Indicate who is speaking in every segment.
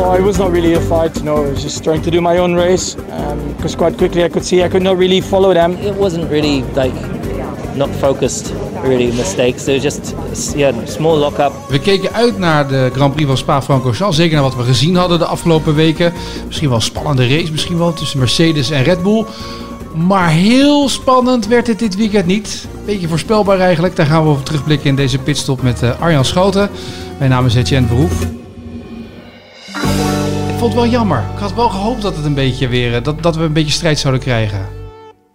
Speaker 1: Oh, it was not really a fight, you know. I was just trying to do my own race because quite quickly I could see I could not really follow them.
Speaker 2: It wasn't really like not focused, really mistakes. Was just yeah, small lock-up.
Speaker 3: We keken uit naar de Grand Prix van Spa-Francorchamps. Zeker naar wat we gezien hadden de afgelopen weken. Misschien wel een spannende race, misschien wel tussen Mercedes en Red Bull. Maar heel spannend werd het dit weekend niet. Beetje voorspelbaar eigenlijk. Daar gaan we over terugblikken in deze pitstop met uh, Arjan Schoten. Mijn naam is Etienne Verhoef. Ik vond het wel jammer. Ik had wel gehoopt dat, het een beetje weer, eh, dat, dat we een beetje strijd zouden krijgen.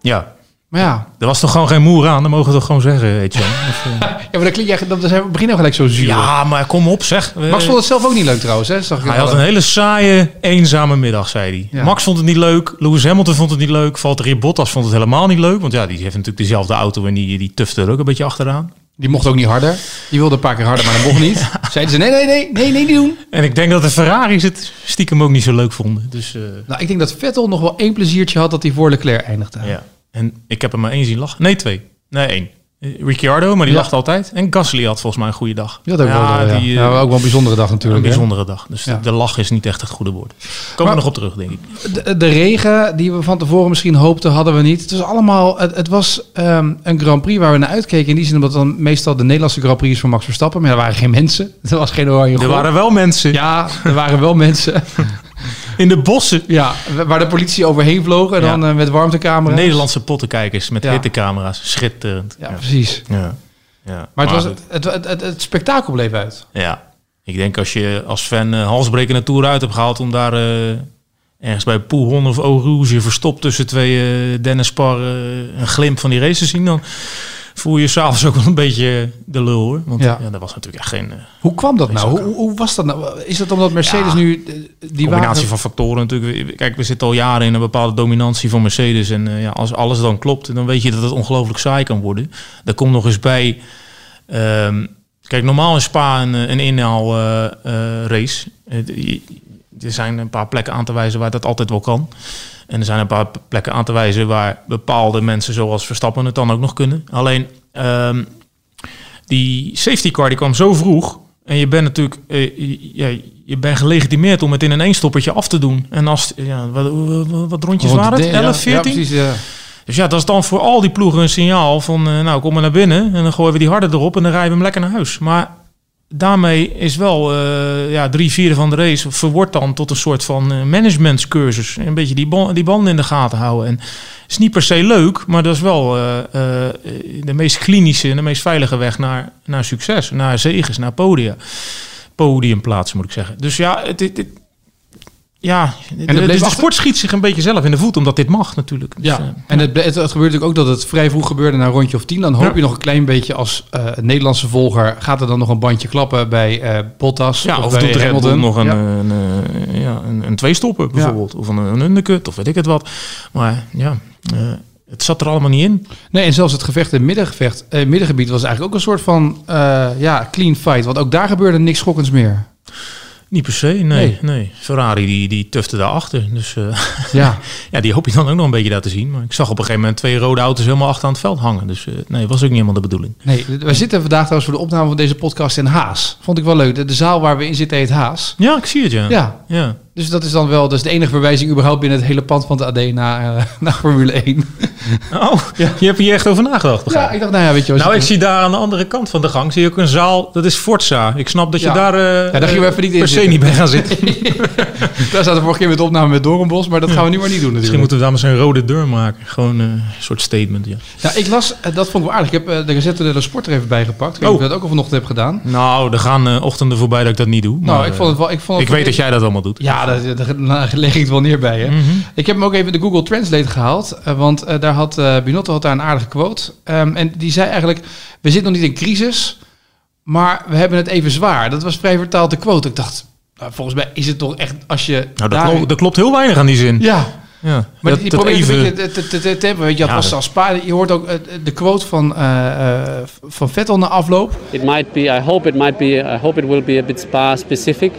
Speaker 4: Ja.
Speaker 3: Maar ja.
Speaker 4: Er was toch gewoon geen moer aan, dat mogen we toch gewoon zeggen, Etienne. Of, uh...
Speaker 3: ja, maar dan klinkt je, dan zijn we beginnen gelijk zo zuur.
Speaker 4: Ja, maar kom op zeg.
Speaker 3: Max vond het zelf ook niet leuk trouwens. Hè? Zag ik
Speaker 4: hij had een hele saaie, eenzame middag, zei hij. Ja. Max vond het niet leuk, Lewis Hamilton vond het niet leuk, Valtteri Bottas vond het helemaal niet leuk. Want ja, die heeft natuurlijk dezelfde auto en die, die tufte er ook een beetje achteraan.
Speaker 3: Die mocht ook niet harder. Die wilde een paar keer harder, maar dat mocht niet. Zeiden ze nee, nee, nee, nee, nee, niet doen.
Speaker 4: En ik denk dat de Ferraris het stiekem ook niet zo leuk vonden. Dus, uh...
Speaker 3: Nou, ik denk dat Vettel nog wel één pleziertje had dat hij voor Leclerc eindigde.
Speaker 4: Ja. En ik heb er maar één zien lachen. Nee, twee. Nee, één. Ricciardo, maar die ja. lacht altijd. En Gasly had volgens mij een goede dag.
Speaker 3: Ja, dat ja, wel, die, ja. ook wel een bijzondere dag natuurlijk.
Speaker 4: Een bijzondere dag. Dus de, de, lach is niet echt het goede woord. Komen we nog op terug, denk ik.
Speaker 3: De, de, regen die we van tevoren misschien hoopten, hadden we niet. Het was allemaal. Het, het was um, een Grand Prix waar we naar uitkeken. In die zin omdat dan meestal de Nederlandse Grand Prix is van Max Verstappen. Maar er waren geen mensen. Er was geen oranje
Speaker 4: Er waren wel mensen.
Speaker 3: Ja, er waren wel mensen.
Speaker 4: In de bossen.
Speaker 3: Ja, waar de politie overheen vloog en dan uh, met warmtecamera's.
Speaker 4: Nederlandse pottenkijkers met ja. hittecamera's. Schitterend.
Speaker 3: Ja, precies.
Speaker 4: Ja. Ja.
Speaker 3: Maar, het, was, het, het, het, het, spektakel bleef uit.
Speaker 4: Ja. Ik denk als je als fan uh, halsbrekende tour uit hebt gehaald om daar uh, ergens bij Poelhon of Eau Rouge verstopt tussen twee uh, Dennispar een glimp van die race te zien, dan voel je s'avonds ook wel een beetje de lul hoor. Want ja, ja dat was natuurlijk echt geen.
Speaker 3: hoe kwam dat nou? Hoe, hoe, was dat nou? Is dat omdat Mercedes ja, nu die
Speaker 4: combinatie
Speaker 3: wagen...
Speaker 4: van factoren natuurlijk. Kijk, we zitten al jaren in een bepaalde dominantie van Mercedes en ja, als alles dan klopt, dan weet je dat het ongelooflijk saai kan worden. Daar komt nog eens bij. Um, kijk, normaal is Spa een, een inhaal uh, uh, race. Er zijn een paar plekken aan te wijzen waar dat altijd wel kan. En er zijn een paar plekken aan te wijzen waar bepaalde mensen zoals Verstappen het dan ook nog kunnen. Alleen um, die safety car die kwam zo vroeg. En je bent natuurlijk uh, je, je bent gelegitimeerd om het in een eenstoppertje af te doen. En als ja, wat, wat, wat rondjes
Speaker 3: Rond
Speaker 4: waren het?
Speaker 3: de-
Speaker 4: 11,
Speaker 3: ja, ja,
Speaker 4: 14?
Speaker 3: precies, ja.
Speaker 4: Dus ja, dat is dan voor al die ploegen een signaal van, uh, nou, kom maar naar binnen en dan gooien we die harder erop en dan rijden we hem lekker naar huis. Maar daarmee is wel uh, ja, drie vierde van de race verwoord dan tot een soort van uh, managementscursus. Een beetje die, ban die banden in de gaten houden. En het is niet per se leuk, maar dat is wel de meest klinische en de meest veilige weg naar, naar succes, naar zegens, naar podia. Podiumplaatsen moet ik zeggen. Dus ja, het, het ja,
Speaker 3: En
Speaker 4: de,
Speaker 3: het bleef
Speaker 4: de
Speaker 3: achter-
Speaker 4: sport schiet zich een beetje zelf in de voet, omdat dit mag natuurlijk. Dus,
Speaker 3: Ja,
Speaker 4: eh,
Speaker 3: en het, het, het gebeurt natuurlijk ook dat het vrij vroeg gebeurde na een rondje of tien. Dan hoop
Speaker 4: Ja.
Speaker 3: je nog een klein beetje als eh, Nederlandse volger... gaat er dan nog een bandje klappen bij eh Bottas
Speaker 4: Ja, of,
Speaker 3: bij
Speaker 4: doet
Speaker 3: Hamilton.
Speaker 4: nog een,
Speaker 3: Ja.
Speaker 4: een, eh, ja, een, een tweestopper bijvoorbeeld. Of een, een undercut, of weet ik het wat. Maar ja, eh, het zat er allemaal niet in.
Speaker 3: Nee, en zelfs het gevecht in het middengevecht, eh, middengebied was eigenlijk ook een soort van eh, ja, clean fight. Want ook daar gebeurde niks schokkends meer.
Speaker 4: Niet per se, nee.
Speaker 3: Nee.
Speaker 4: nee. Ferrari die, die tufte daarachter. Dus eh,
Speaker 3: Ja,
Speaker 4: ja, die hoop je dan ook nog een beetje daar te zien. Maar ik zag op een gegeven moment twee rode auto's helemaal achter aan het veld hangen. Dus eh, nee, was ook niet helemaal de bedoeling.
Speaker 3: nee, we zitten vandaag trouwens voor de opname van deze podcast in Haas. Vond ik wel leuk. De, de zaal waar we in zitten heet Haas.
Speaker 4: Ja, ik zie het, ja.
Speaker 3: Ja,
Speaker 4: ja.
Speaker 3: Dus dat is dan wel dat is de enige verwijzing überhaupt binnen het hele pand van de AD naar, eh, naar Formule 1.
Speaker 4: Oh, je hebt hier echt over nagedacht. begrijp
Speaker 3: Ja, ik dacht, nou ja, weet je.
Speaker 4: Nou, ik zie daar aan de andere kant van de gang zie je ook een zaal. Dat is Forza. Ik snap dat je
Speaker 3: Ja.
Speaker 4: daar, eh,
Speaker 3: daar gingen we even niet in
Speaker 4: per se
Speaker 3: zitten.
Speaker 4: niet bij gaan zitten.
Speaker 3: Daar zaten we vorige keer met de opname met Doornbos, maar dat gaan we nu maar niet doen
Speaker 4: Misschien
Speaker 3: natuurlijk.
Speaker 4: moeten we daar maar een rode deur maken. Gewoon eh, een soort statement. Ja.
Speaker 3: Ja, ik las, eh, dat vond ik wel aardig. Ik heb eh, de Gazette de Sport er even bij gepakt. Ik
Speaker 4: Oh.
Speaker 3: je dat ook al vanochtend heb gedaan.
Speaker 4: Nou, er gaan eh, ochtenden voorbij dat ik dat niet doe.
Speaker 3: Nou, ik vond het wel... Ik, vond
Speaker 4: eh,
Speaker 3: het
Speaker 4: ik weet dat jij dat allemaal doet.
Speaker 3: Ja, daar, daar, daar leg ik het wel neer bij. Hè.
Speaker 4: Mhm.
Speaker 3: Ik heb hem ook even in de Google Translate gehaald. eh, want eh, daar had eh Binotto had daar een aardige quote. Ehm, en die zei eigenlijk... We zitten nog niet in crisis, maar we hebben het even zwaar. Dat was vrij vertaald de quote. Ik dacht, nou, volgens mij is het toch echt als je...
Speaker 4: Nou, dat,
Speaker 3: daar-
Speaker 4: klopt, dat klopt heel weinig aan die zin.
Speaker 3: Ja,
Speaker 4: Ja,
Speaker 3: maar
Speaker 4: dat,
Speaker 3: die probeert
Speaker 4: even...
Speaker 3: een beetje te, te, te, te hebben. Weet je, dat
Speaker 4: Ja,
Speaker 3: was als Spa. Je hoort ook de quote van, eh, eh, van Vettel na afloop.
Speaker 5: It might be. I hope it might be. I hope it will be a bit spa specific,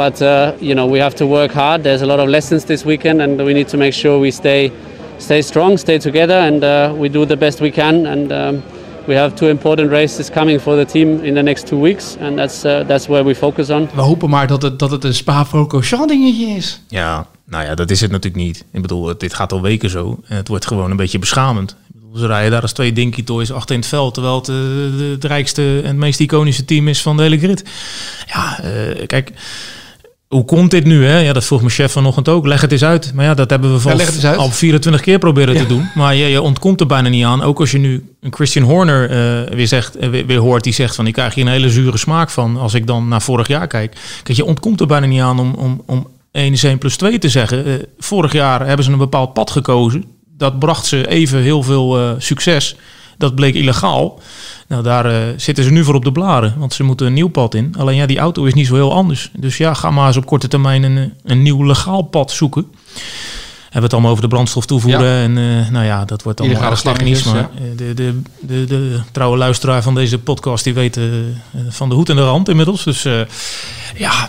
Speaker 5: but uh, you know we have to work hard. There's a lot of lessons this weekend, and we need to make sure we stay stay strong, stay together, and uh, we do the best we can. And um, we have two important races coming for the team in the next two weeks, and that's uh, that's where we focus on.
Speaker 3: We hopen maar dat het, dat het een Spa-Francorchamps dingetje is.
Speaker 4: Ja, nou ja, dat is het natuurlijk niet. Ik bedoel, dit gaat al weken zo. En het wordt gewoon een beetje beschamend. Ze rijden daar als twee Dinky Toys achter in het veld. Terwijl het eh, de- het rijkste en het meest iconische team is van de hele grid. Ja, eh, kijk... Hoe komt dit nu? Hè? Ja, dat vroeg mijn chef vanochtend ook. Leg het eens uit. Maar ja, dat hebben we
Speaker 3: Ja,
Speaker 4: al,
Speaker 3: leg het eens uit.
Speaker 4: al 24 keer proberen
Speaker 3: Ja.
Speaker 4: te doen. Maar je, je ontkomt er bijna niet aan. Ook als je nu een Christian Horner eh, weer, zegt, eh, weer, weer hoort. Die zegt van, ik krijg hier een hele zure smaak van. Als ik dan naar vorig jaar kijk. Kijk, je ontkomt er bijna niet aan om, om, om 1 is 1 plus 2 te zeggen. Eh, vorig jaar hebben ze een bepaald pad gekozen. Dat bracht ze even heel veel succes. Dat bleek illegaal. Nou, daar eh, zitten ze nu voor op de blaren. Want ze moeten een nieuw pad in. Alleen ja, die auto is niet zo heel anders. Dus ja, ga maar eens op korte termijn een, eh, een nieuw legaal pad zoeken. Hebben we het allemaal over de brandstof toevoeren.
Speaker 3: Ja.
Speaker 4: En eh, nou ja, dat wordt allemaal erg technisch. Maar de, de, de, de trouwe luisteraar van deze podcast... die weet van de hoed en de rand inmiddels. Dus ja,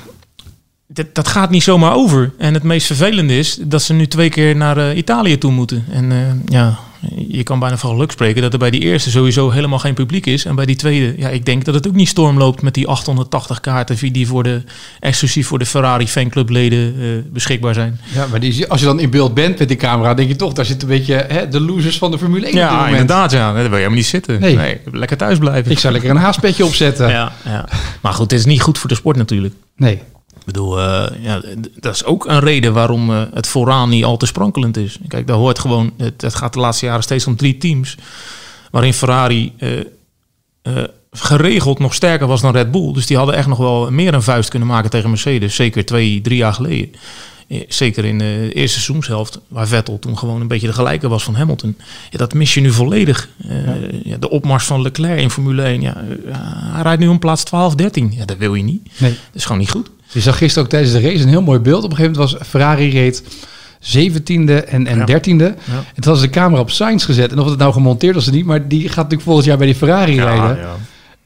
Speaker 4: dat, dat gaat niet zomaar over. En het meest vervelende is dat ze nu twee keer naar Italië toe moeten. En ja, je kan bijna van geluk spreken dat er bij die eerste sowieso helemaal geen publiek is. En bij die tweede, ja, ik denk dat het ook niet storm loopt met die 880 kaarten die voor de, exclusief voor de Ferrari fanclubleden eh beschikbaar zijn.
Speaker 3: Ja, maar die, als je dan in beeld bent met die camera, denk je toch, daar zitten een beetje hè, de losers van de Formule 1 op dit
Speaker 4: Ja,
Speaker 3: moment.
Speaker 4: inderdaad, ja. Daar wil je helemaal niet zitten.
Speaker 3: Nee.
Speaker 4: lekker thuis blijven.
Speaker 3: Ik zou lekker een haaspetje opzetten.
Speaker 4: ja, ja. Maar goed, het is niet goed voor de sport natuurlijk.
Speaker 3: Nee.
Speaker 4: Ik bedoel, eh, ja, dat is ook een reden waarom eh, het vooraan niet al te sprankelend is. Kijk, daar hoort gewoon, het, het gaat de laatste jaren steeds om drie teams. Waarin Ferrari eh, geregeld nog sterker was dan Red Bull. Dus die hadden echt nog wel meer een vuist kunnen maken tegen Mercedes. Zeker twee, drie jaar geleden. Zeker in de eerste seizoenshelft, waar Vettel toen gewoon een beetje de gelijke was van Hamilton. Ja, dat mis je nu volledig. Ja, de opmars van Leclerc in Formule 1. Ja, hij rijdt nu om plaats 12, 13. Ja, dat wil je niet.
Speaker 3: nee.
Speaker 4: Dat is gewoon niet goed.
Speaker 3: Je zag gisteren ook tijdens de race een heel mooi beeld. Op een gegeven moment was Ferrari reed 17e en, en
Speaker 4: Ja.
Speaker 3: 13e. En toen ze de camera op Sainz gezet. En of het nou gemonteerd was of niet, maar die gaat natuurlijk volgend jaar bij die Ferrari rijden.
Speaker 4: ja.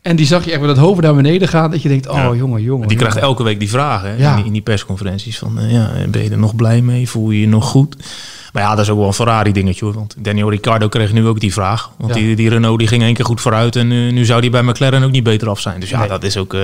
Speaker 3: En die zag je echt met het hoofd naar beneden gaan. Dat je denkt, oh jongen, jongen.
Speaker 4: Die krijgt elke week die vragen hè, in, die, in die persconferenties. Van, eh, ja, ben je er nog blij mee? Voel je je nog goed? Maar ja, dat is ook wel een Ferrari dingetje hoor. Want Daniel Ricciardo kreeg nu ook die vraag. Want
Speaker 3: Ja.
Speaker 4: die, die Renault die ging één keer goed vooruit. En nu zou die bij McLaren ook niet beter af zijn. Dus ja,
Speaker 3: Nee.
Speaker 4: dat is ook eh,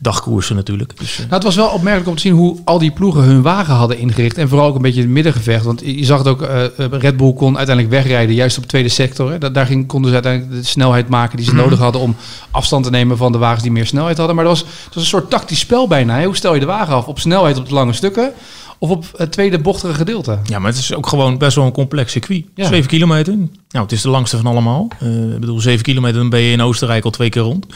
Speaker 4: dagkoersen natuurlijk. Dus, eh,
Speaker 3: Nou, het was wel opmerkelijk om te zien hoe al die ploegen hun wagen hadden ingericht. En vooral ook een beetje het middengevecht. Want je zag het ook, eh, Red Bull kon uiteindelijk wegrijden, juist op de tweede sector. Hè. Da- Daar ging, konden ze uiteindelijk de snelheid maken die ze
Speaker 4: Mhm.
Speaker 3: nodig hadden om afstand te nemen van de wagens die meer snelheid hadden. Maar het was, het was een soort tactisch spel bijna. Hè. Hoe stel je de wagen af? Op snelheid op de lange stukken of op het tweede bochtige gedeelte?
Speaker 4: ja, maar het is ook gewoon best wel een complex circuit.
Speaker 3: Ja.
Speaker 4: 7 kilometer. Nou, het is de langste van allemaal. Eh, ik bedoel, 7 kilometer, dan ben je in Oostenrijk al twee keer rond.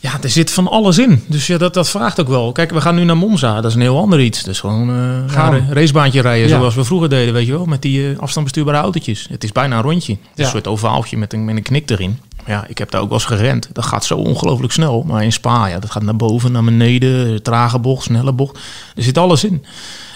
Speaker 4: Ja, er zit van alles in. Dus ja, dat, dat vraagt ook wel. Kijk, we gaan nu naar Monza. Dat is een heel ander iets. Dus gewoon eh
Speaker 3: Gaan.
Speaker 4: een racebaantje rijden
Speaker 3: Ja.
Speaker 4: zoals we vroeger deden, weet je wel. Met die eh, afstandsbestuurbare autootjes. Het is bijna een rondje. Het is
Speaker 3: Ja.
Speaker 4: Een soort ovaaltje met een, met een knik erin. Ja, ik heb daar ook wel eens gerend. Dat gaat zo ongelooflijk snel. Maar in Spa, ja, dat gaat naar boven, naar beneden. Trage bocht, snelle bocht. Er zit alles in.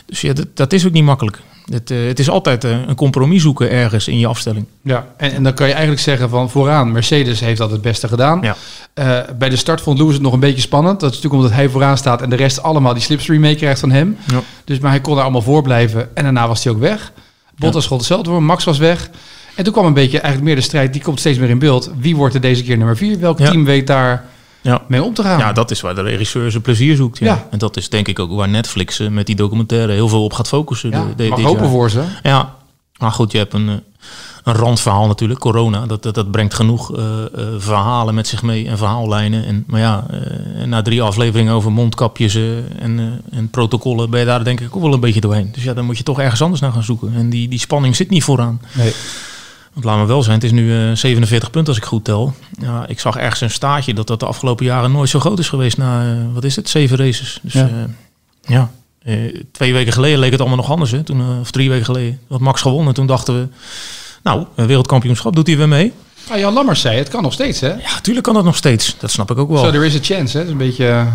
Speaker 4: Dus ja, dat, dat is ook niet makkelijk. Het, eh, het is altijd eh, een compromis zoeken ergens in je afstelling.
Speaker 3: Ja, en, en dan kan je eigenlijk zeggen van vooraan, Mercedes heeft dat het beste gedaan.
Speaker 4: Ja.
Speaker 3: Eh, bij de start vond Lewis het nog een beetje spannend. Dat is natuurlijk omdat hij vooraan staat en de rest allemaal die slipstream meekrijgt van hem.
Speaker 4: Ja.
Speaker 3: Dus, maar hij kon er allemaal voor blijven en daarna was hij ook weg. Bottas schoot hetzelfde voor, Max was weg. En toen kwam een beetje eigenlijk meer de strijd, die komt steeds meer in beeld. Wie wordt er deze keer nummer vier? Welk
Speaker 4: Ja.
Speaker 3: team weet daar
Speaker 4: Ja.
Speaker 3: mee om te gaan?
Speaker 4: Ja, dat is waar de regisseur zijn plezier zoekt. Ja.
Speaker 3: Ja.
Speaker 4: En dat is denk ik ook waar Netflix eh, met die documentaire heel veel op gaat focussen.
Speaker 3: Ja,
Speaker 4: de- de-
Speaker 3: mag hopen
Speaker 4: jaar.
Speaker 3: voor ze.
Speaker 4: Ja, maar goed, je hebt een, eh, een randverhaal natuurlijk, corona. Dat, dat, dat brengt genoeg eh, verhalen met zich mee en verhaallijnen. En, maar ja, na drie afleveringen over mondkapjes en, en protocollen ben je daar denk ik ook wel een beetje doorheen. Dus ja, dan moet je toch ergens anders naar gaan zoeken. En die, die spanning zit niet vooraan.
Speaker 3: Nee.
Speaker 4: Want laat me wel zijn, het is nu eh, 47 punten als ik goed tel. Ja, ik zag ergens een staartje dat dat de afgelopen jaren nooit zo groot is geweest na, eh, wat is het, zeven races. Dus
Speaker 3: Ja.
Speaker 4: ja, ja. Eh, twee weken geleden leek het allemaal nog anders. Hè? Toen, eh, of drie weken geleden had Max gewonnen. Toen dachten we, nou, een wereldkampioenschap, doet hij weer mee?
Speaker 3: Ah, Jan Lammers zei, het kan nog steeds hè?
Speaker 4: Ja, tuurlijk kan dat nog steeds. Dat snap ik ook wel.
Speaker 3: So there is a chance hè? Dat is een beetje... eh,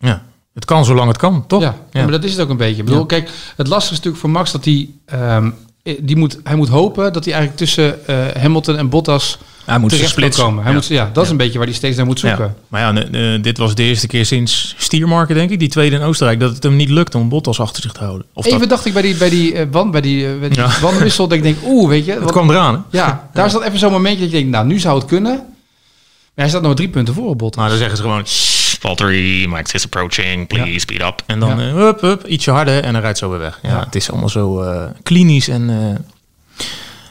Speaker 4: Ja. Het kan zolang het kan, toch?
Speaker 3: Ja, maar dat is het ook een beetje. Ik bedoel,
Speaker 4: Ja.
Speaker 3: kijk, het lastige is natuurlijk voor Max dat hij, ehm, die moet, hij moet hopen dat hij eigenlijk tussen eh, Hamilton en Bottas
Speaker 4: Hij moet
Speaker 3: terecht komen. Hij
Speaker 4: Ja.
Speaker 3: moet, ja, dat is een beetje waar hij steeds naar moet zoeken.
Speaker 4: Ja. Maar ja, eh, dit was de eerste keer sinds Stiermarken, denk ik, die tweede in Oostenrijk, dat het hem niet lukt om Bottas achter zich te houden. Of
Speaker 3: Even
Speaker 4: dat,
Speaker 3: dacht ik bij die, bij die, eh, bij die, eh, bij die dat ik denk, oeh, weet je.
Speaker 4: het
Speaker 3: wat-
Speaker 4: kwam eraan, hè?
Speaker 3: ja, daar zat even zo'n momentje dat je denkt, nou, nu zou het kunnen. Maar hij staat nog drie punten voor op Bottas.
Speaker 4: Maar dan zeggen ze gewoon, "Shh, Valtteri, Max is approaching, please
Speaker 3: Ja.
Speaker 4: speed up. En dan
Speaker 3: Ja.
Speaker 4: eh, hup, hup, ietsje harder en dan rijdt zo weer weg. Ja,
Speaker 3: Ja.
Speaker 4: Het is allemaal zo eh, klinisch en eh,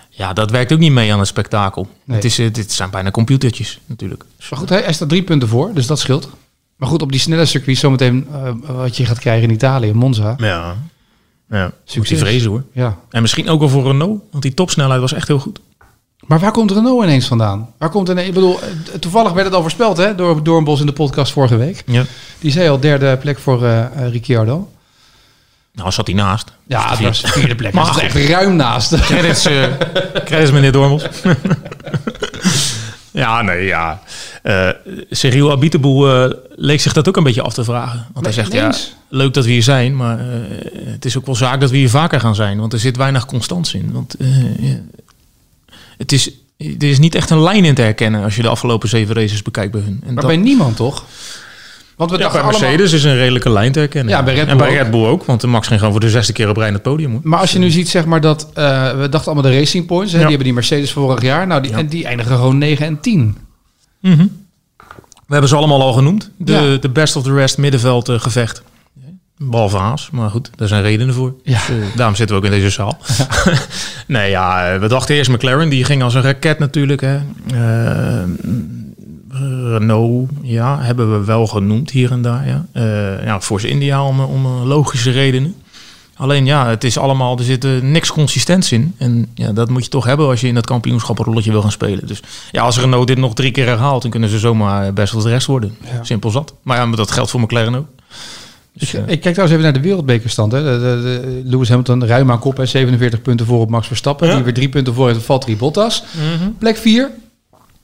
Speaker 4: ja, dat werkt ook niet mee aan het spektakel.
Speaker 3: Nee.
Speaker 4: Het is, dit zijn bijna computertjes natuurlijk.
Speaker 3: Maar goed, hij, hij staat drie punten voor, dus dat scheelt. Maar goed, op die snelle circuit zometeen eh, wat je gaat krijgen in Italië, Monza.
Speaker 4: Ja, ja. moet
Speaker 3: Succes.
Speaker 4: je vrezen hoor.
Speaker 3: Ja.
Speaker 4: En misschien ook wel voor Renault, want die topsnelheid was echt heel goed.
Speaker 3: Maar waar komt Renault ineens vandaan? Waar komt ineens, ik bedoel, toevallig werd het al voorspeld hè, door Doornbos in de podcast vorige week.
Speaker 4: Ja.
Speaker 3: Die zei al derde plek voor eh eh, Ricciardo.
Speaker 4: Nou, zat hij naast.
Speaker 3: Ja, dat was vierde plek.
Speaker 4: Maar
Speaker 3: echt ruim naast.
Speaker 4: Credits, eh, credits meneer Dormels. ja, nee, ja. Cyril Abiteboel eh, leek zich dat ook een beetje af te vragen. Want hij zegt, ja, leuk dat we hier zijn, maar het is ook wel zaak dat we hier vaker gaan zijn. Want er zit weinig constans in. Want het is, er is niet echt een lijn in te herkennen als je de afgelopen zeven races bekijkt bij hun. En
Speaker 3: Maar
Speaker 4: dat-
Speaker 3: bij niemand toch? Want we
Speaker 4: ja,
Speaker 3: dachten
Speaker 4: bij
Speaker 3: allemaal...
Speaker 4: Mercedes is een redelijke lijn te herkennen.
Speaker 3: Ja, bij Red
Speaker 4: en
Speaker 3: Bull
Speaker 4: bij
Speaker 3: ook.
Speaker 4: Red Bull ook, want de Max ging gewoon voor de zesde keer op rij naar het podium. Hoor.
Speaker 3: Maar als je nu ziet, zeg maar, dat... eh, we dachten allemaal de Racing Points. Hè,
Speaker 4: Ja.
Speaker 3: Die hebben die Mercedes vorig jaar. Nou, die,
Speaker 4: Ja.
Speaker 3: en die eindigen gewoon 9 en 10.
Speaker 4: Mhm. We hebben ze allemaal al genoemd. De,
Speaker 3: Ja.
Speaker 4: de best of the rest middenveld gevecht. Behalve Haas, maar goed, daar zijn redenen voor.
Speaker 3: Ja.
Speaker 4: Dus, eh, daarom zitten we ook in deze zaal. nee, ja, eh, we dachten eerst McLaren, die ging als een raket natuurlijk. Hè. Eh, Renault, ja, hebben we wel genoemd hier en daar. Ja. Eh, ja, Force India om, om logische redenen. Alleen ja, het is allemaal, er zit niks consistents in. En ja, dat moet je toch hebben als je in dat kampioenschap een rolletje wil gaan spelen. Dus ja, als Renault dit nog drie keer herhaalt, dan kunnen ze zomaar best wel de rest worden.
Speaker 3: Ja.
Speaker 4: Simpel zat. Maar ja, maar dat geldt voor McLaren ook. Dus,
Speaker 3: Ik,
Speaker 4: eh,
Speaker 3: ik kijk trouwens even naar de wereldbekerstand. Hè. De, de, de- Lewis Hamilton ruim aan kop. Hè. 47 punten voor op Max Verstappen. Die weer drie punten voor heeft op Valtteri Bottas. Plek 4.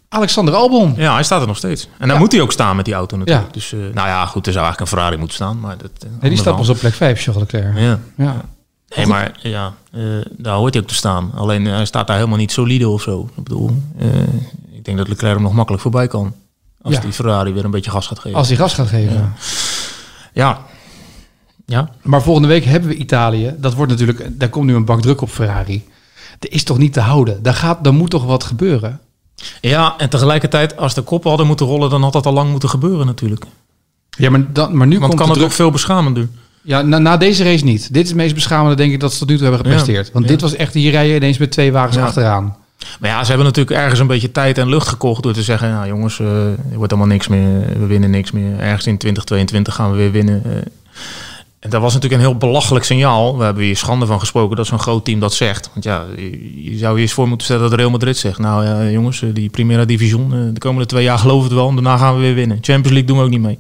Speaker 3: Alexander Albon.
Speaker 4: ja, hij staat er nog steeds. En
Speaker 3: Ja.
Speaker 4: moet hij ook staan met die auto natuurlijk.
Speaker 3: Ja.
Speaker 4: Dus eh, nou ja, goed, er zou eigenlijk een Ferrari moeten staan. Maar dat, eh,
Speaker 3: Nee, die staat pas op plek 5, Charles Leclerc.
Speaker 4: Ja.
Speaker 3: Ja.
Speaker 4: Nee, maar ja, daar hoort hij ook te staan. Alleen hij staat daar helemaal niet solide of zo. Ik bedoel, ik denk dat Leclerc hem nog makkelijk voorbij kan. Als die Ferrari weer een beetje gas gaat geven.
Speaker 3: Als hij gas gaat geven.
Speaker 4: Ja. Ja.
Speaker 3: Maar volgende week hebben we Italië. Dat wordt natuurlijk, daar komt nu een bak druk op Ferrari. Dat is toch niet te houden? Daar, gaat, daar moet toch wat gebeuren?
Speaker 4: Ja, en tegelijkertijd, als de koppen hadden moeten rollen, dan had dat al lang moeten gebeuren natuurlijk.
Speaker 3: Ja, maar, dan, maar nu
Speaker 4: Want
Speaker 3: komt
Speaker 4: kan het
Speaker 3: druk.
Speaker 4: ook veel beschamender.
Speaker 3: Ja, na, na deze race niet. Dit is het meest beschamende, denk ik, dat ze tot nu toe hebben gepresteerd. Want
Speaker 4: Ja.
Speaker 3: dit was echt, hier rijden ineens met twee wagens
Speaker 4: Ja.
Speaker 3: achteraan.
Speaker 4: Maar ja, ze hebben natuurlijk ergens een beetje tijd en lucht gekocht door te zeggen, ja jongens, eh, er wordt allemaal niks meer, we winnen niks meer. Ergens in 2022 gaan we weer winnen. eh. En dat was natuurlijk een heel belachelijk signaal. We hebben hier schande van gesproken dat zo'n groot team dat zegt. Want ja, je, zou je eens voor moeten stellen dat Real Madrid zegt, nou ja jongens, eh, die Primera Division, eh, de komende twee jaar geloven we het wel en daarna gaan we weer winnen. Champions League doen we ook niet mee.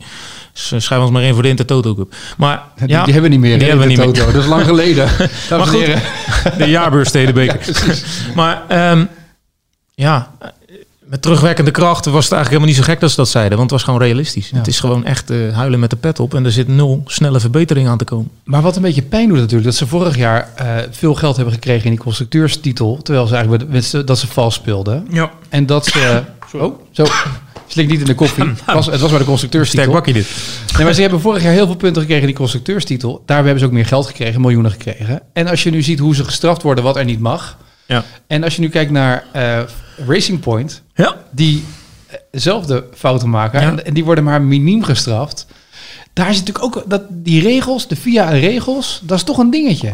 Speaker 4: Eh, schrijf ons maar in voor de Intertoto Cup. Maar
Speaker 3: Die,
Speaker 4: ja,
Speaker 3: die hebben we niet meer.
Speaker 4: die hebben we niet meer.
Speaker 3: Toto. Dat is lang geleden.
Speaker 4: De jaarbeursstedenbeker. maar ehm, ja, met terugwerkende kracht was het eigenlijk helemaal niet zo gek dat ze dat zeiden. Want het was gewoon realistisch.
Speaker 3: Ja.
Speaker 4: Het is gewoon echt eh, huilen met de pet op. En er zit nul snelle verbetering aan te komen.
Speaker 3: Maar wat een beetje pijn doet natuurlijk, dat ze vorig jaar eh, veel geld hebben gekregen in die constructeurstitel. Terwijl ze eigenlijk z'n- dat ze vals speelden.
Speaker 4: Ja.
Speaker 3: En dat ze... Oh, zo. Slik niet in de koffie. Het was, het was bij de constructeurstitel.
Speaker 4: Sterk bakje dit.
Speaker 3: Nee, maar ze hebben vorig jaar heel veel punten gekregen in die constructeurstitel. Daar hebben ze ook meer geld gekregen, miljoenen gekregen. En als je nu ziet hoe ze gestraft worden, wat er niet mag.
Speaker 4: Ja.
Speaker 3: En als je nu kijkt naar eh, Racing Point,
Speaker 4: Ja.
Speaker 3: die eh, dezelfde fouten maken.
Speaker 4: Ja.
Speaker 3: En, en die worden maar miniem gestraft. Daar is natuurlijk ook dat die regels, de VIA regels, dat is toch een dingetje.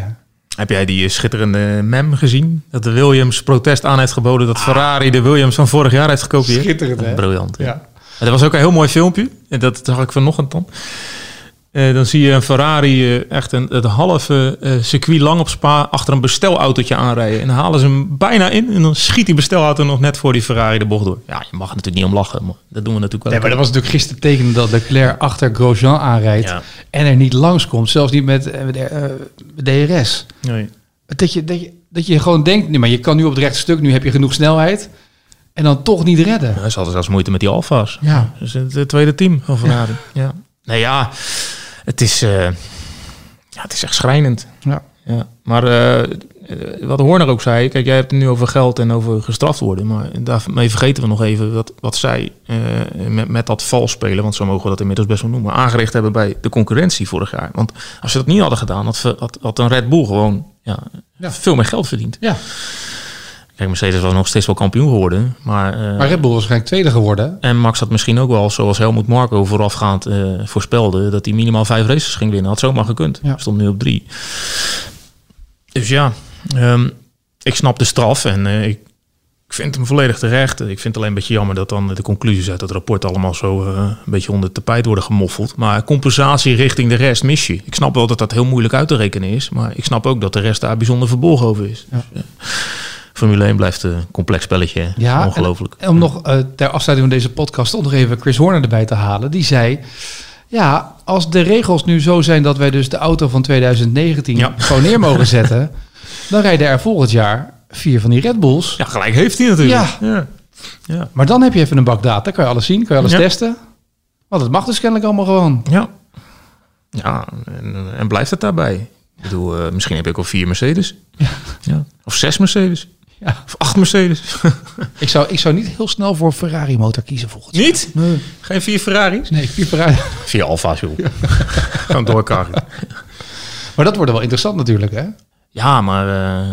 Speaker 4: Heb jij die eh, schitterende mem gezien? Dat de Williams protest aan heeft geboden dat Ferrari de Williams van vorig jaar heeft gekopieerd.
Speaker 3: Schitterend, hè?
Speaker 4: Briljant.
Speaker 3: Ja.
Speaker 4: En dat was ook een heel mooi filmpje. En dat zag ik vanochtend dan. Eh, dan zie je een Ferrari eh, echt een, het halve eh, circuit lang op Spa achter een bestelautootje aanrijden. En dan halen ze hem bijna in. En dan schiet die bestelauto nog net voor die Ferrari de bocht door. Ja, je mag er natuurlijk niet om lachen. Maar dat doen we natuurlijk wel.
Speaker 3: Nee, maar dat was natuurlijk gisteren tekenen dat Leclerc achter Grosjean aanrijdt.
Speaker 4: Ja.
Speaker 3: En er niet langskomt. Zelfs niet met DRS.
Speaker 4: Nee.
Speaker 3: Dat je, dat, je, dat je gewoon denkt, nee, maar je kan nu op het rechte stuk, nu heb je genoeg snelheid. En dan toch niet redden.
Speaker 4: Ja, ze hadden zelfs moeite met die Alfa's.
Speaker 3: Ja.
Speaker 4: Dus het tweede team van Ferrari. Ja. Nee, ja. Het is, eh, ja, het is echt schrijnend.
Speaker 3: Ja.
Speaker 4: Ja, maar eh, wat Horner ook zei, kijk, jij hebt het nu over geld en over gestraft worden, maar daarmee vergeten we nog even wat, wat zij met, met dat vals spelen, want zo mogen we dat inmiddels best wel noemen, aangericht hebben bij de concurrentie vorig jaar. Want als ze dat niet hadden gedaan, had, had, had een Red Bull gewoon ja,
Speaker 3: Ja.
Speaker 4: veel meer geld verdiend.
Speaker 3: Ja.
Speaker 4: Kijk, Mercedes was nog steeds wel kampioen geworden, maar...
Speaker 3: Maar Red Bull was waarschijnlijk tweede geworden.
Speaker 4: en Max had misschien ook wel, zoals Helmut Marco voorafgaand eh, voorspelde, dat hij minimaal vijf races ging winnen. Had zomaar gekund.
Speaker 3: Ja.
Speaker 4: Stond nu op drie. Dus ja, ehm, ik snap de straf en eh, ik, ik vind hem volledig terecht. Ik vind het alleen een beetje jammer dat dan de conclusies uit het rapport allemaal zo een beetje onder het tapijt worden gemoffeld. Maar compensatie richting de rest mis je. Ik snap wel dat dat heel moeilijk uit te rekenen is, maar ik snap ook dat de rest daar bijzonder verbolgen over is.
Speaker 3: Ja.
Speaker 4: Dus, Formule 1 blijft een complex spelletje. hè.
Speaker 3: Ja,
Speaker 4: Ongelooflijk.
Speaker 3: En om nog eh, ter afsluiting van deze podcast toch nog even Chris Horner erbij te halen. Die zei, ja, als de regels nu zo zijn dat wij dus de auto van 2019
Speaker 4: Ja.
Speaker 3: gewoon neer mogen zetten, dan rijden er volgend jaar vier van die Red Bulls.
Speaker 4: Ja, gelijk heeft hij natuurlijk.
Speaker 3: Ja.
Speaker 4: ja. ja.
Speaker 3: Maar dan heb je even een bak data, kan je alles zien, kan je alles
Speaker 4: Ja.
Speaker 3: testen. Want het mag dus kennelijk allemaal gewoon.
Speaker 4: Ja, ja en, en blijft het daarbij? Ik bedoel, eh, misschien heb ik al vier Mercedes. Ja. Of zes Mercedes.
Speaker 3: Ja.
Speaker 4: Of acht Mercedes.
Speaker 3: Ik zou, ik zou niet heel snel voor Ferrari motor kiezen volgend jaar.
Speaker 4: Niet?
Speaker 3: Nee,
Speaker 4: Geen vier Ferraris?
Speaker 3: nee vier Ferrari.
Speaker 4: Vier Alfa's, joh. Gewoon doorkarren.
Speaker 3: Maar dat wordt wel interessant natuurlijk, hè?
Speaker 4: Ja, maar eh,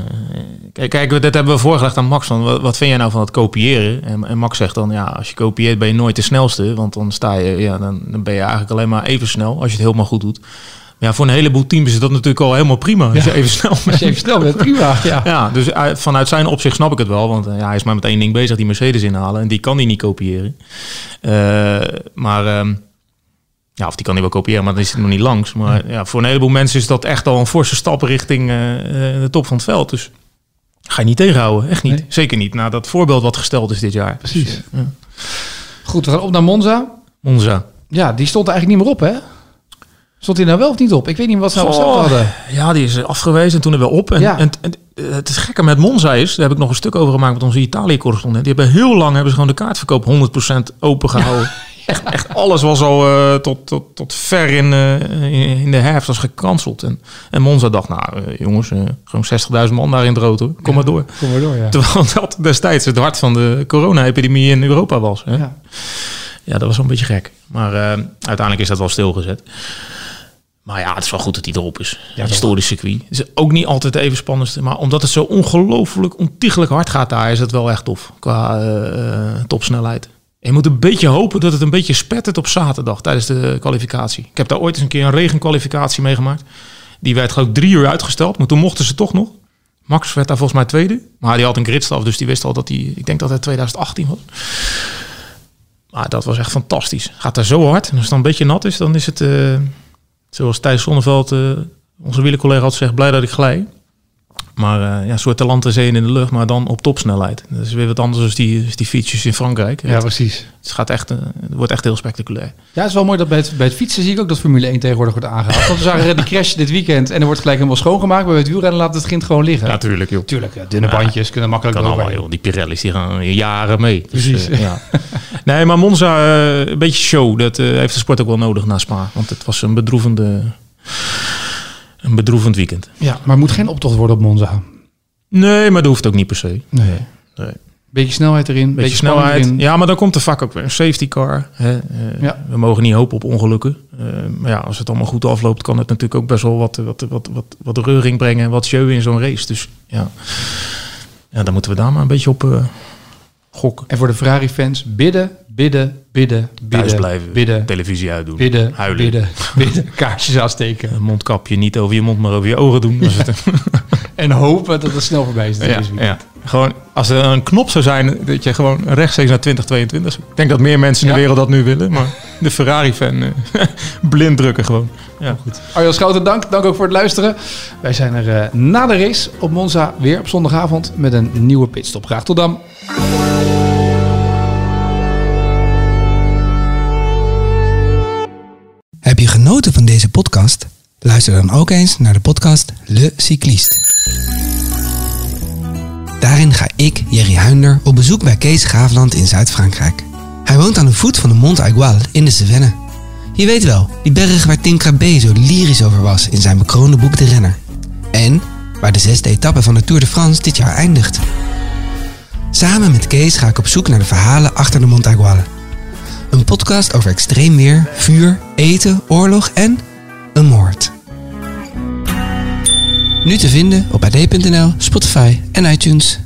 Speaker 4: kijk, kijk, dit hebben we voorgelegd aan Max. Van, wat, wat vind jij nou van het kopiëren? En, en Max zegt dan, ja, als je kopieert ben je nooit de snelste. Want dan sta je, ja, dan, dan ben je eigenlijk alleen maar even snel als je het helemaal goed doet. Ja, voor een heleboel teams is dat natuurlijk al helemaal prima. Als
Speaker 3: Ja.
Speaker 4: je even snel bent.
Speaker 3: Even snel bent, prima. Ja.
Speaker 4: Ja, dus uit- vanuit zijn opzicht snap ik het wel. Want eh, ja, hij is maar met één ding bezig, die Mercedes inhalen. En die kan hij niet kopiëren. Eh, maar, ehm, ja, of die kan hij wel kopiëren, maar dan is het nog niet langs. Maar ja, voor een heleboel mensen is dat echt al een forse stap richting eh, eh, de top van het veld. Dus ga je niet tegenhouden, echt niet.
Speaker 3: Nee.
Speaker 4: Zeker niet, na dat voorbeeld wat gesteld is dit jaar.
Speaker 3: Precies.
Speaker 4: Dus, eh, ja.
Speaker 3: Goed, we gaan op naar Monza.
Speaker 4: Monza.
Speaker 3: Ja, die stond er eigenlijk niet meer op, hè? Stond hij nou wel of niet op? Ik weet niet wat ze nou hadden.
Speaker 4: Ja, die is afgewezen en toen er weer op. En,
Speaker 3: Ja.
Speaker 4: en, en eh, het gekke met Monza is, daar heb ik nog een stuk over gemaakt met onze Italië-correspondent. Die hebben heel lang hebben ze gewoon de kaartverkoop 100% open gehouden. Echt, echt alles was al eh, tot, tot, tot ver in, eh, in, in de herfst was gecanceld. En, en Monza dacht, nou jongens, gewoon 60.000 man daar in het rood hoor. Kom maar door.
Speaker 3: Kom maar door, ja.
Speaker 4: Terwijl dat destijds het hart van de corona-epidemie in Europa was. Hè?
Speaker 3: Ja.
Speaker 4: Ja, dat was wel een beetje gek. Maar uiteindelijk is dat wel stilgezet. Maar ja, het is wel goed dat hij erop is. Ja, historisch circuit. Het is ook niet altijd even spannendste. Maar omdat het zo ongelooflijk, ontiegelijk hard gaat daar, is het wel echt tof. Qua eh, eh, topsnelheid. En je moet een beetje hopen dat het een beetje spettert op zaterdag tijdens de kwalificatie. Ik heb daar ooit eens een keer een regenkwalificatie meegemaakt. Die werd geloof ik drie uur uitgesteld. Maar toen mochten ze toch nog. Max werd daar volgens mij tweede. Maar die had een gridstaf, dus die wist al dat hij... Ik denk dat het 2018 was. Maar dat was echt fantastisch. Gaat daar zo hard. En als het dan een beetje nat is, dan is het... eh, zoals Thijs Zonneveld, eh, onze wielercollega, had gezegd... blij dat ik glij. Maar eh, ja, een soort talent zeeën in de lucht, maar dan op topsnelheid. Dat is weer wat anders dan die, als die fietsjes in Frankrijk.
Speaker 3: Ja,
Speaker 4: het,
Speaker 3: precies.
Speaker 4: het gaat echt, eh, het wordt echt heel spectaculair.
Speaker 3: Ja, het is wel mooi dat bij het, bij het fietsen zie ik ook dat Formule 1 tegenwoordig wordt aangehaald. Want we zagen die crash dit weekend en er wordt gelijk helemaal schoongemaakt. Maar bij het wielrennen laat het kind gewoon liggen.
Speaker 4: Natuurlijk, joh.
Speaker 3: Tuurlijk, ja, dunne bandjes kunnen makkelijk
Speaker 4: Kan allemaal, joh. Die Pirelli's die gaan jaren mee. Dus,
Speaker 3: Precies.
Speaker 4: ja. Nee, maar Monza, eh, een beetje show. Dat eh, heeft de sport ook wel nodig na Spa. Want het was een bedroevende... Een bedroevend weekend.
Speaker 3: Ja, maar moet geen optocht worden op Monza.
Speaker 4: Nee, maar dat hoeft ook niet per se.
Speaker 3: Nee.
Speaker 4: Nee.
Speaker 3: Beetje snelheid erin, beetje,
Speaker 4: snelheid.
Speaker 3: erin.
Speaker 4: Ja, maar dan komt er vaak ook weer een safety car. Hè. Eh,
Speaker 3: Ja.
Speaker 4: We mogen niet hopen op ongelukken. Eh, maar ja, als het allemaal goed afloopt, kan het natuurlijk ook best wel wat, wat, wat, wat, wat reuring brengen. en Wat jeu in zo'n race. Dus ja. ja, dan moeten we daar maar een beetje op eh, gokken.
Speaker 3: En voor de Ferrari-fans, bidden, bidden, bidden, bidden,
Speaker 4: Thuis blijven.
Speaker 3: bidden,
Speaker 4: Televisie uitdoen.
Speaker 3: bidden,
Speaker 4: huilen.
Speaker 3: bidden, bidden, kaarsjes aansteken.
Speaker 4: Een mondkapje niet over je mond, maar over je ogen doen.
Speaker 3: En hopen dat het snel voorbij is.
Speaker 4: ja, ja. Gewoon, als er een knop zou zijn, dat je gewoon rechtstreeks naar 2022. Ik denk dat meer mensen in de wereld dat nu willen. Maar de Ferrari-fan eh, blind drukken gewoon. Ja, goed.
Speaker 3: Arjan Schouten, dank. Dank ook voor het luisteren. Wij zijn er eh, na de race op Monza weer op zondagavond met een nieuwe pitstop. Graag tot dan.
Speaker 6: Deze podcast? Luister dan ook eens naar de podcast Le Cycliste. Daarin ga ik, Jerry Huinder, op bezoek bij Kees Graafland in Zuid-Frankrijk. Hij woont aan de voet van de Mont Aigual in de Cevennes. Je weet wel, die berg waar Tim Krabbe zo lyrisch over was in zijn bekroonde boek De Renner. En waar de zesde etappe van de Tour de France dit jaar eindigt. Samen met Kees ga ik op zoek naar de verhalen achter de Montaguale. Een podcast over extreem weer, vuur, eten, oorlog en een moord. Nu te vinden op ad.nl, Spotify en iTunes.